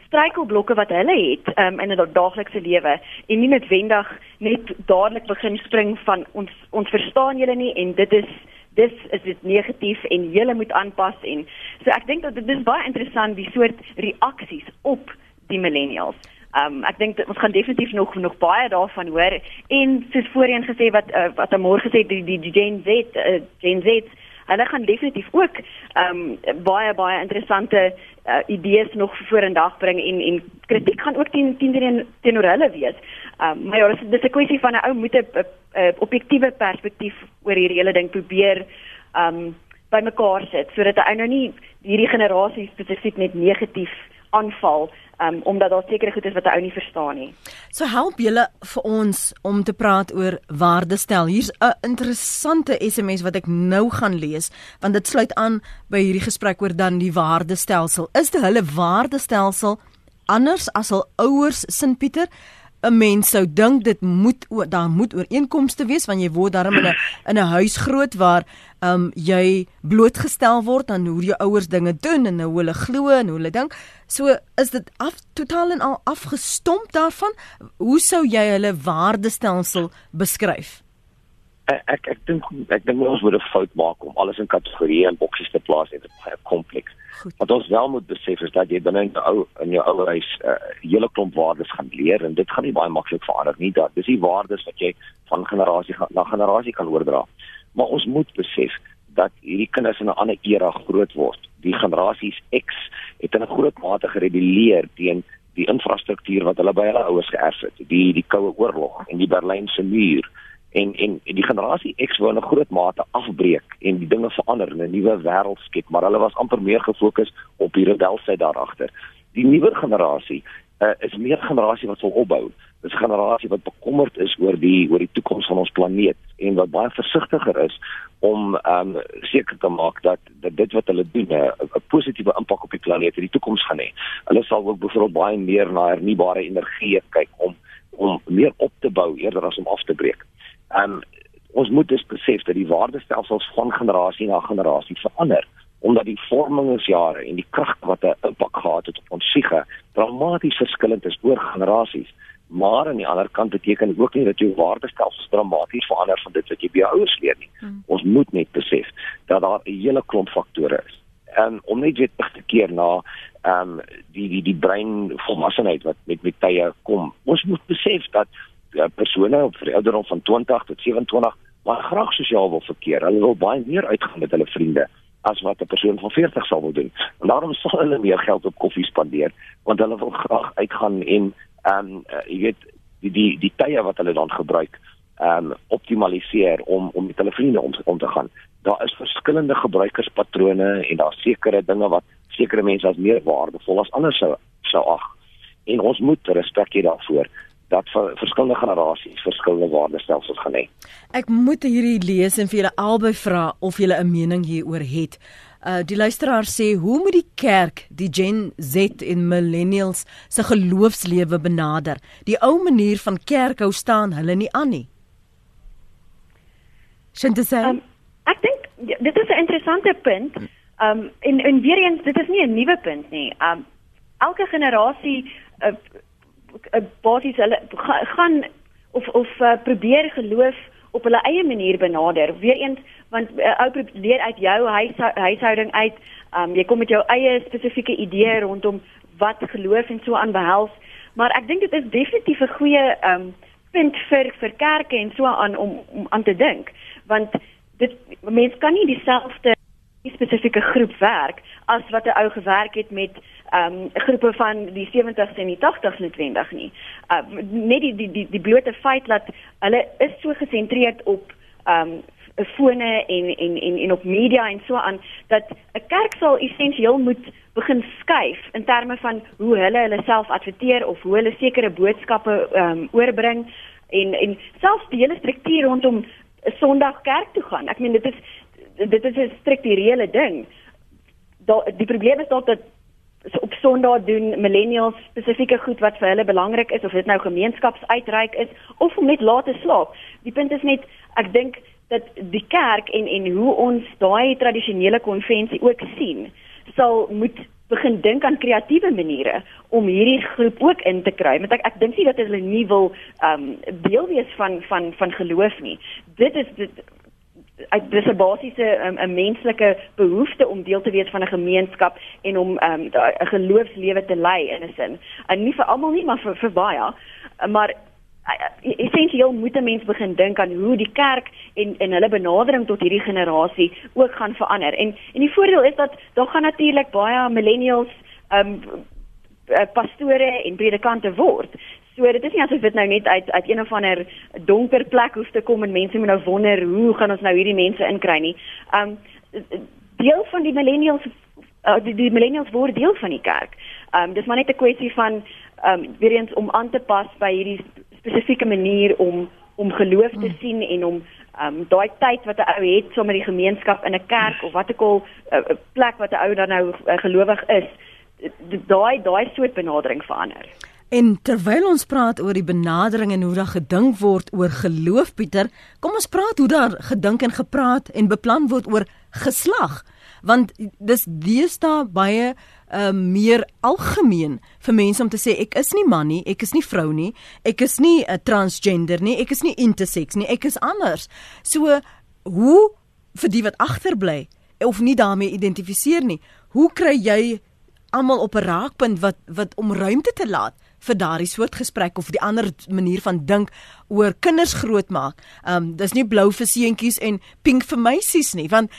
struikelblokke wat hulle het um, in 'n daaglikse lewe en nie noodwendig net dadelik begin spring van ons ons verstaan julle nie en dit is dis is dit negatief en julle moet aanpas en so ek dink dat dit is baie interessant die soort reaksies op die millennials. Um ek dink ons gaan definitief nog nog baie daarvan hoor en soos voorheen gesê wat uh, wat môre gesê die die, die Gen Z uh, Gen Z hulle gaan definitief ook ehm um, baie baie interessante uh, idees nog voor in dag bring en en kritiek gaan ook teen teen teenoor hulle wees. Ehm um, maar ja, dis dis 'n kwessie van 'n ou moet 'n objektiewe perspektief oor hierdie hele ding probeer ehm um, bymekaar sit sodat hy nou nie hierdie generasie spesifiek net negatief aanval um, omdat daar sekere goed is wat 'n ou nie verstaan nie. So help julle vir ons om te praat oor waardestel. Hier's 'n interessante SMS wat ek nou gaan lees want dit sluit aan by hierdie gesprek oor dan die waardestelsel. Is dit hulle waardestelsel anders as hul ouers Sint Pieter? 'n mens sou dink dit moet daar moet ooreenkomste wees want jy word daarom in 'n in 'n huis groot waar um, jy blootgestel word aan hoe jou ouers dinge doen en hoe hulle glo en hoe hulle dink. So is dit af totaal en al afgestomp daarvan. Hoe sou jy hulle waardestelsel beskryf? Ek ek ek dink ek dink ons moet 'n fout maak om alles in kategorieë en boksies te plaas en dit is baie kompleks. Wat ons wel moet besef is dat jy binne in jou ou in jou ou huis 'n uh, hele klomp waardes gaan leer en dit gaan nie baie maklik verander nie. Dat dis die waardes wat jy van generasie na generasie kan oordra. Maar ons moet besef dat hierdie kinders in 'n ander era groot word. Die generasies X het in 'n groot mate gerebeleer teen die infrastruktuur wat hulle by hulle ouers geërf het. Die die koue oorlog en die Berlynse muur en en die generasie X wou 'n groot mate afbreek en die dinge verander en 'n nuwe wêreld skep, maar hulle was amper meer gefokus op die rebelsheid daar agter. Die nuwe generasie uh, is meer generasie wat wil opbou. Dis 'n generasie wat bekommerd is oor die oor die toekoms van ons planeet en wat baie versigtiger is om um, seker te maak dat, dat dit wat hulle doen 'n positiewe impak op die planeet in die toekoms gaan hê. Hulle sal ook byvoorbeeld baie meer na hernubare energie kyk om om meer op te bou eerder as om af te breek. Um ons moet dus besef dat die waardestelsels van generasie na generasie verander omdat die vormingsjare en die krag wat 'n impak gehad het op ons siege dramaties verskillend is oor generasies. Maar aan die ander kant beteken ook nie dat jou waardestelsels dramaties verander van dit wat jy by jou ouers leer nie. Hmm. Ons moet net besef dat daar 'n hele klomp faktore is. En om net weer terug te keer na ehm um, die die die brein volwassenheid wat met met tye kom. Ons moet besef dat uh, persone op vir ouderdom van 20 tot 27 maar graag sosiaal wil verkeer. Hulle wil baie meer uitgaan met hulle vriende as wat 'n persoon van 40 sal wil doen. En daarom sal hulle meer geld op koffie spandeer want hulle wil graag uitgaan en ehm um, uh, jy weet die die die tye wat hulle dan gebruik ehm um, optimaliseer om om met hulle vriende om, om te gaan. Daar is verskillende gebruikerspatrone en daar sekere dinge wat sekere mense as meer waardevol as ander sou sou ag. En ons moet respek hê daarvoor dat vir verskillende generasies verskillende waardestelsels gaan hê. Ek moet hierdie lees en vir julle albei vra of julle 'n mening hieroor het. Uh die luisteraar sê hoe moet die kerk die Gen Z en millennials se geloofslewe benader? Die ou manier van kerk hou staan hulle nie aan nie. Sintese. Um, ek dink dit is 'n interessante punt. Um en en weer eens dit is nie 'n nuwe punt nie. Um elke generasie uh, basies hulle gaan of of uh, probeer geloof op hulle eie manier benader. Weereens want uh, ou leer uit jou huis, huishouding uit. Um, jy kom met jou eie spesifieke idee rondom wat geloof en so aan behels. Maar ek dink dit is definitief 'n goeie um punt vir vir kerke en so aan om, om aan te dink want dit mense kan nie dieselfde spesifieke groep werk as wat 'n ou gewerk het met um, groepe van die 70s en die 80s noodwendig nie. Uh net die die die die blote feit dat hulle is so gesentreerd op um, fone en en en en op media en so aan dat 'n kerk sal essensieel moet begin skuif in terme van hoe hulle hulle self adverteer of hoe hulle sekere boodskappe um, oorbring en en selfs die hele struktuur rondom Sondag kerk toe gaan. Ek meen dit is dit is 'n strukturele ding. Daar die probleem is dalk dat op Sondag doen millennials spesifieke goed wat vir hulle belangrik is of dit nou gemeenskapsuitreik is of om net laat te slaap. Die punt is net ek dink dat die kerk en en hoe ons daai tradisionele konvensie ook sien sal moet begin dink aan kreatiewe maniere om hierdie groep ook in te kry. Want ek ek dink nie dat hulle nie wil ehm um, deel wees van van van geloof nie. Dit is dit uit dis 'n basiese 'n um, menslike behoefte om deel te wees van 'n gemeenskap en om um, 'n geloofslewe te lei in 'n sin. En nie vir almal nie, maar vir vir baie. Maar essensieel moet 'n mens begin dink aan hoe die kerk en en hulle benadering tot hierdie generasie ook gaan verander. En en die voordeel is dat daar gaan natuurlik baie millennials um, pastore en predikante word. So dit is nie asof dit nou net uit uit een of ander donker plek hoef te kom en mense moet nou wonder hoe gaan ons nou hierdie mense inkry nie. Um deel van die millennials uh, die, die millennials word deel van die kerk. Um dis maar net 'n kwessie van um weer eens om aan te pas by hierdie spesifieke manier om om geloof te hmm. sien en om um daai tyd wat 'n ou het sommer die gemeenskap in 'n kerk of wat ek al 'n uh, plek wat 'n ou dan nou uh, gelowig is daai daai soort benadering verander. En terwyl ons praat oor die benadering en hoe daar gedink word oor geloof Pieter, kom ons praat hoe daar gedink en gepraat en beplan word oor geslag. Want dis deesdae baie uh, meer algemeen vir mense om te sê ek is nie man nie, ek is nie vrou nie, ek is nie 'n uh, transgender nie, ek is nie intersex nie, ek is anders. So hoe vir die wat agterbly of nie daarmee identifiseer nie, hoe kry jy almal op 'n raakpunt wat wat om ruimte te laat vir daardie soort gesprek of die ander manier van dink oor kinders grootmaak. Um dis nie blou vir seentjies en pink vir meisies nie, want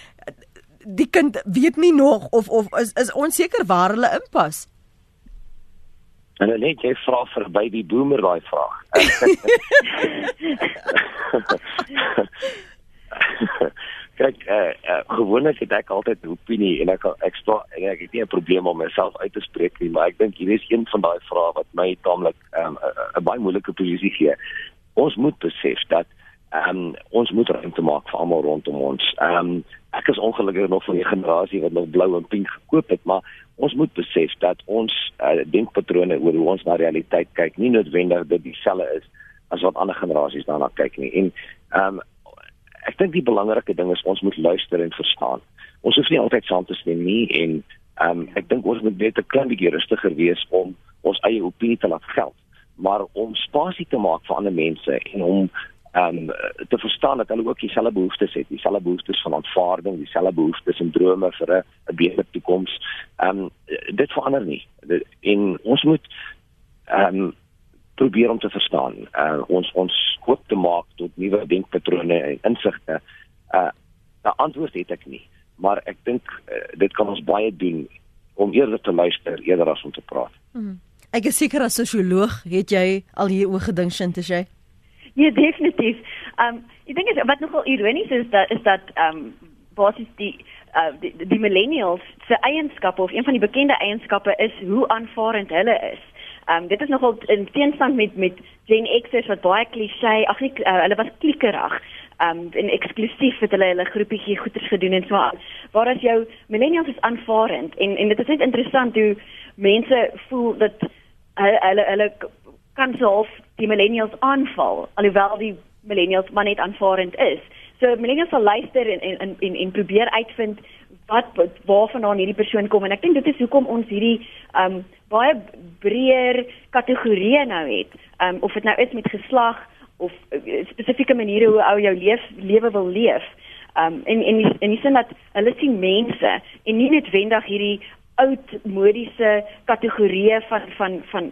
die kind weet nie nog of of is is onseker waar hulle inpas. En dan net jy vra verby die boomer daai vraag. Kyk, eh uh, gewoonlik het ek altyd 'n opinie en ek ek sta en ek het nie 'n probleem om myself uit te spreek nie, maar ek dink hier is een van daai vrae wat my taamlik ehm, 'n um, baie moeilike posisie gee. Ons moet besef dat ehm um, ons moet ruimte maak vir almal rondom ons. Ehm um, ek is ongelukkig nog van die generasie wat nog blou en pink gekoop het, maar ons moet besef dat ons uh, denkpatrone oor hoe ons na realiteit kyk nie noodwendig dit dieselfde is as wat ander generasies daarna kyk nie. En ehm um, ek dink die belangrike ding is ons moet luister en verstaan. Ons hoef nie altyd saam te stem nie en ehm um, ek dink ons moet net 'n klein bietjie rustiger wees om ons eie opinie te laat geld, maar om spasie te maak vir ander mense en om ehm um, te verstaan dat hulle ook dieselfde behoeftes het, dieselfde behoeftes van aanvaarding, dieselfde behoeftes en drome vir 'n beter toekoms. Ehm um, dit verander nie. En ons moet ehm um, probeer om te verstaan. Uh ons ons hoop te maak tot nuwe denkpatrone en insigte. Uh 'n antwoord het ek nie, maar ek dink uh, dit kan ons baie doen om eerder te luister eerder as om te praat. Hmm. Ek is seker as sosioloog het jy al hier oor gedink sint as jy? Ja, definitief. Ehm um, ek dink wat nogal ironies is dat is dat ehm um, basies die uh die, die millennials se eienskappe of een van die bekende eienskappe is hoe aanvaarend hulle is. Ehm um, dit is nogal in teenstand met met Gen X's wat baie klise, ag nee, uh, hulle was klikkerig. Ehm um, en eksklusief het hulle hulle groepietjie goeders gedoen en so aan. Waar as jou millennials is aanvaarend en en dit is net interessant hoe mense voel dat hulle hulle, hulle kan self die millennials aanval alhoewel die millennials maar net aanvaarend is. So millennials sal luister en en en, en probeer uitvind wat waarvandaan hierdie persoon kom en ek dink dit is hoekom ons hierdie um baie breër kategorieë nou het. Um of dit nou is met geslag of uh, spesifieke maniere hoe ou jou leef lewe wil leef. Um en en en dis net hulle sien mense en nie netwendig hierdie oud modiese kategorieë van van van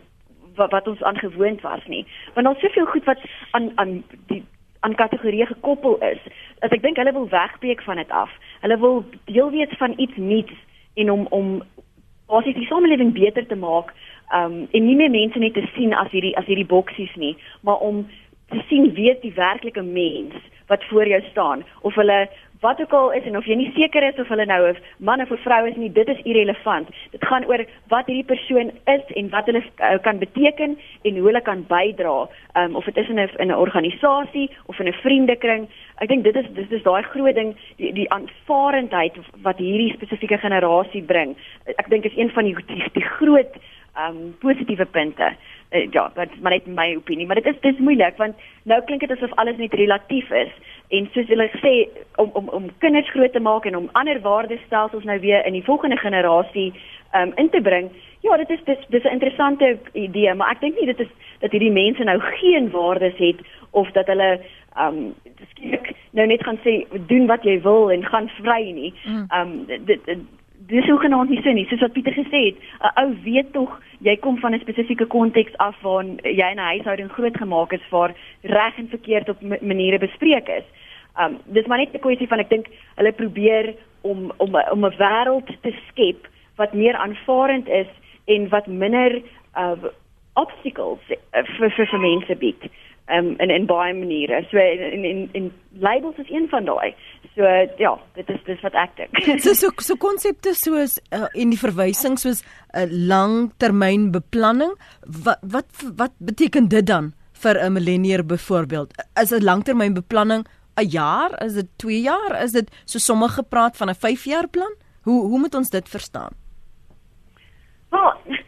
wat, wat ons aangewoond was nie. Want daar's soveel goed wat aan aan die aan kategorieë gekoppel is. As ek dink hulle wil wegbreek van dit af. Hulle wil deel wees van iets nuuts en om om basies die samelewing beter te maak. Um en nie meer mense net te sien as hierdie as hierdie boksies nie, maar om te sien wie die werklike mens wat voor jou staan of hulle wat ook al is en of jy nie seker is of hulle nou 'n man of vrou is nie, dit is irrelevant. Dit gaan oor wat hierdie persoon is en wat hulle uh, kan beteken en hoe hulle kan bydra. Um of dit is in 'n in 'n organisasie of in 'n vriendekring. Ek dink dit is dit is daai groot ding die die aanvaarendheid wat hierdie spesifieke generasie bring. Ek dink is een van die die, die groot um positiewe punte. Uh, ja, dit is maar net my opinie, maar dit is dis moeilik want nou klink dit asof alles net relatief is en soos hulle sê om om om kinders groot te maak en om ander waardestelsels nou weer in die volgende generasie um in te bring. Ja, dit is dis dis 'n interessante idee, maar ek dink nie dit is dat hierdie mense nou geen waardes het of dat hulle um skielik nou net gaan sê doen wat jy wil en gaan vry nie. Um dit, dit dis hoegenaamd nie sin nie. Soos wat Pieter gesê het, 'n ou weet tog jy kom van 'n spesifieke konteks af waar jy in 'n huishouding grootgemaak is waar reg en verkeerd op maniere bespreek is. Um dis maar net 'n kwessie van ek dink hulle probeer om om om 'n wêreld te skep wat meer aanvaarend is en wat minder uh obstacles uh, vir vir, vir mense bied um, in in baie maniere. So in in in labels is een van daai. So ja, dit is dis wat ek dink. so so so konsepte soos uh, en die verwysing soos 'n uh, langtermynbeplanning. Wat wat wat beteken dit dan vir 'n millennier byvoorbeeld? Is 'n langtermynbeplanning 'n jaar? Is dit 2 jaar? Is dit so sommige praat van 'n 5 jaar plan? Hoe hoe moet ons dit verstaan? Wel, dink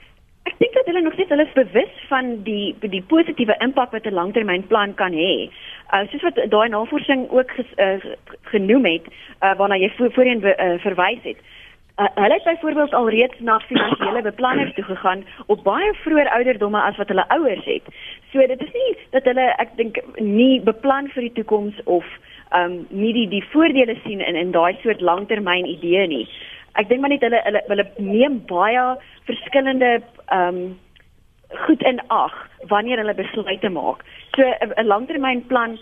dat hulle nog steeds hulle is bewus van die die positiewe impak wat 'n langtermynplan kan hê. Uh soos wat daai navorsing ook ges, uh, genoem het, uh, waarna jy voor, voorheen uh, verwys het. Uh, hulle het byvoorbeeld alreeds na finansiële beplanners toe gegaan op baie vroeër ouderdomme as wat hulle ouers het. So dit is nie dat hulle ek dink nie beplan vir die toekoms of ehm um, nie die die voordele sien in in daai soort langtermyn idee nie ek dink maar net hulle hulle hulle neem baie verskillende ehm um, goed in ag wanneer hulle besluite maak. So 'n langtermynplan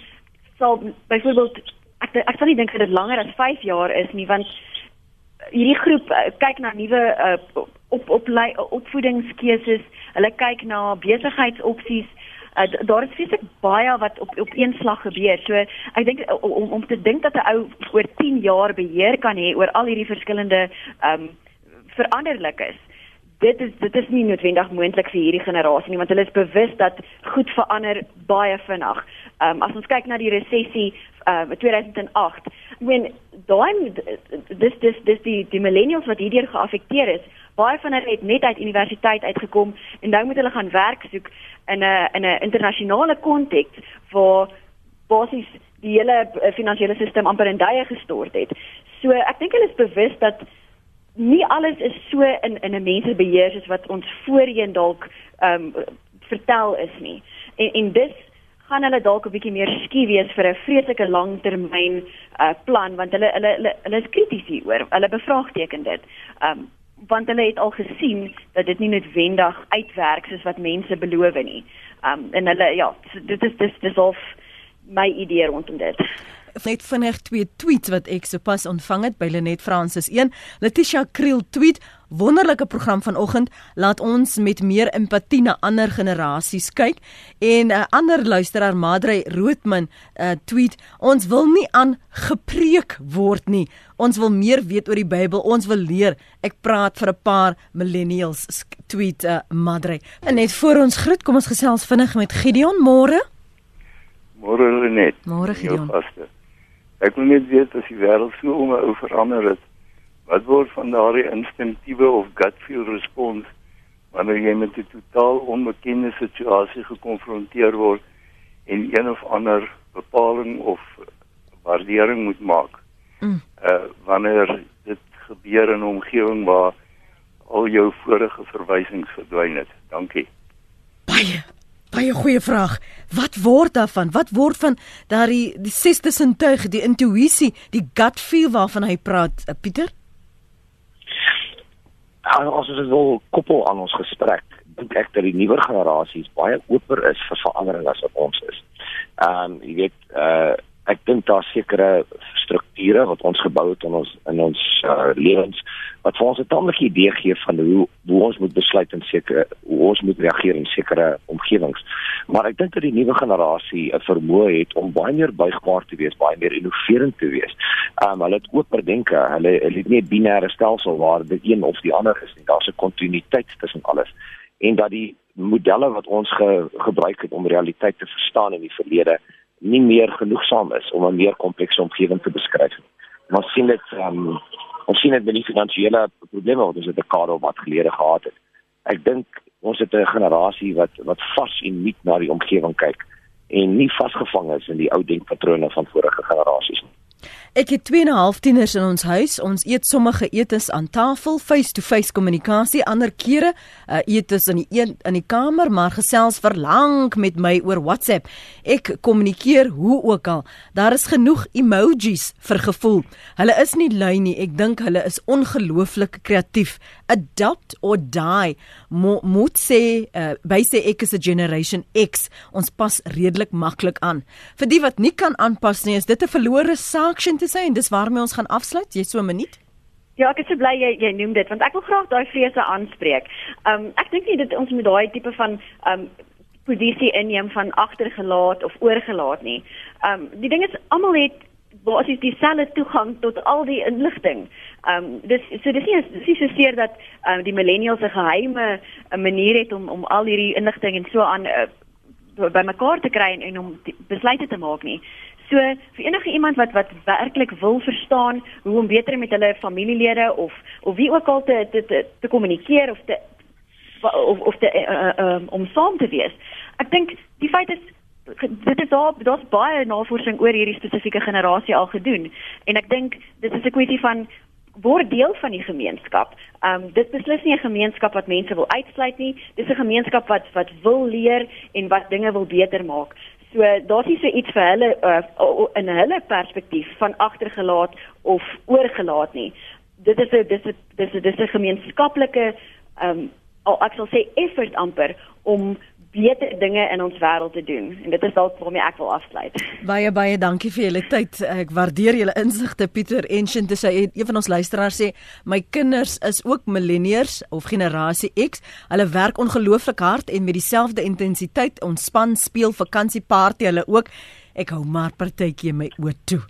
sal byvoorbeeld ek ek sal nie dink dat dit langer as 5 jaar is nie want hierdie groep uh, kyk na nuwe uh, op op opvoedingskeuses, hulle kyk na besigheidsopsies uh, daar is fisiek baie wat op op een slag gebeur. So ek dink uh, om om te dink dat 'n ou oor 10 jaar beheer kan hê oor al hierdie verskillende ehm um, veranderlikes. Dit is dit is nie noodwendig moontlik vir hierdie generasie nie want hulle is bewus dat goed verander baie vinnig. Ehm um, as ons kyk na die resessie uh 2008 when daai dis dis dis die die millennials wat hierdeur geaffekteer is baie van hulle het net uit universiteit uitgekom en nou moet hulle gaan werk soek in 'n in 'n internasionale konteks waar basies die hele eh, finansiële stelsel amper in duie gestort het. So ek dink hulle is bewus dat nie alles is so in in 'n mens se beheer soos wat ons voorheen dalk ehm um, vertel is nie. En en dis gaan hulle dalk 'n bietjie meer skie wees vir 'n vreeslike langtermyn uh, plan want hulle hulle hulle, hulle is krities hieroor. Hulle bevraagteken dit. Ehm um, want hulle het al gesien dat dit nie noodwendig uitwerk soos wat mense beloof nie. Um en hulle ja, dit is dis dis of my idee rondom dit net vinnig twee tweets wat ek sopas ontvang het by Lenet Francis 1. Letitia Kriel tweet: Wonderlike program vanoggend, laat ons met meer empatie na ander generasies kyk. En 'n uh, ander luisteraar, Madre Roodman, uh, tweet: Ons wil nie aan gepreek word nie. Ons wil meer weet oor die Bybel. Ons wil leer. Ek praat vir 'n paar millennials tweet uh, Madre. En net voor ons groet, kom ons gesels vinnig met Gideon môre. Môre Lenet. Môre Gideon. Ek wil net weet as die wêreld so om 'n ou verander het. Wat word van daardie instinktiewe of gut feel respons wanneer jy met 'n totaal onbekende situasie gekonfronteer word en een of ander bepaling of waardering moet maak? Mm. Uh wanneer dit gebeur in 'n omgewing waar al jou vorige verwysings verdwyn het. Dankie. Baie Baie goeie vraag. Wat word daarvan? Wat word van daardie die sesde sintuig, die intuïsie, die gut feel waarvan hy praat, uh, Pieter? Ja, ons dit wil koppel aan ons gesprek, dink ek dat die nuwer generasies baie oper is vir verandering as wat ons is. Ehm um, jy weet, uh ek dink daar sekere strukture wat ons gebou het in ons in ons uh, lewens wat vir ons 'n tamelike idee gee van hoe hoe ons moet besluit in sekere hoe ons moet reageer in sekere omgewings. Maar ek dink dat die nuwe generasie 'n vermoë het om baie meer buigbaar te wees, baie meer innoverend te wees. Um hulle het oop denke. Hulle hulle het nie 'n binêre stelsel waar dit een of die ander is nie. Daar's 'n kontinuïteit tussen alles. En dat die modelle wat ons ge, gebruik het om realiteit te verstaan in die verlede nie meer genoegsaam is om 'n meer komplekse omgewing te beskryf nie. Maar sien dit um, ons sien dit met die finansiële probleme wat ons 'n dekade wat gelede gehad het. Ek dink ons het 'n generasie wat wat vas en nuut na die omgewing kyk en nie vasgevang is in die ou denkpatrone van vorige generasies nie. Ek het 2 en 'n half tieners in ons huis. Ons eet sommige etes aan tafel, face-to-face kommunikasie, ander kere uh, etes in die een in die kamer, maar gesels vir lank met my oor WhatsApp. Ek kommunikeer hoe ook al. Daar is genoeg emojis vir gevoel. Hulle is nie lui nie. Ek dink hulle is ongelooflik kreatief. Adopt or die. Mo moet sê uh, by sê ek is 'n generation X. Ons pas redelik maklik aan. Vir die wat nie kan aanpas nie, is dit 'n verlore saak te sê en dis waarmee ons gaan afsluit. Jy so 'n minuut. Ja, ek is so bly jy jy noem dit want ek wil graag daai vrese aanspreek. Um ek dink nie dit ons moet daai tipe van um posisie inneem van agtergelaat of oorgelaat nie. Um die ding is almal het basies dieselfde toegang tot al die inligting. Um dis so dis nie dis nie so seer dat um die millennials 'n geheime 'n manier het om om al hierdie inligting en so aan uh, bymekaar te kry en om besluite te maak nie. So vir enige iemand wat wat werklik wil verstaan hoe om beter met hulle familielede of of wie ook al te te te, te kommunikeer of te of of te uh, uh, om saam te wees. Ek dink die feit is dit is daar daar's baie navorsing oor hierdie spesifieke generasie al gedoen en ek dink dit is 'n kwessie van word deel van die gemeenskap. Um dit beslis nie 'n gemeenskap wat mense wil uitsluit nie. Dis 'n gemeenskap wat wat wil leer en wat dinge wil beter maak. So daar's nie so iets vir hulle uh, in hulle perspektief van agtergelaat of oorgelaat nie. Dit is 'n dis 'n dis 'n dis 'n gemeenskaplike ehm um, ek sal sê effort amper om beter dinge in ons wêreld te doen en dit is dalk waarmee ek wil afsluit. Baie baie dankie vir julle tyd. Ek waardeer julle insigte Pieter Enshint te sê een van ons luisteraars sê my kinders is ook millennials of generasie X. Hulle werk ongelooflik hard en met dieselfde intensiteit ontspan speel vakansieparty hulle ook. Ek hou maar partytjie my oë toe.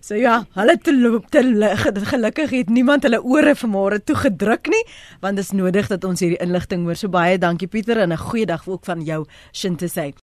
So ja, hulle te loop te gelukkig het niemand hulle ore vanmôre toe gedruk nie, want dit is nodig dat ons hierdie inligting hoor. So baie dankie Pieter en 'n goeie dag ook van jou Shin te sê.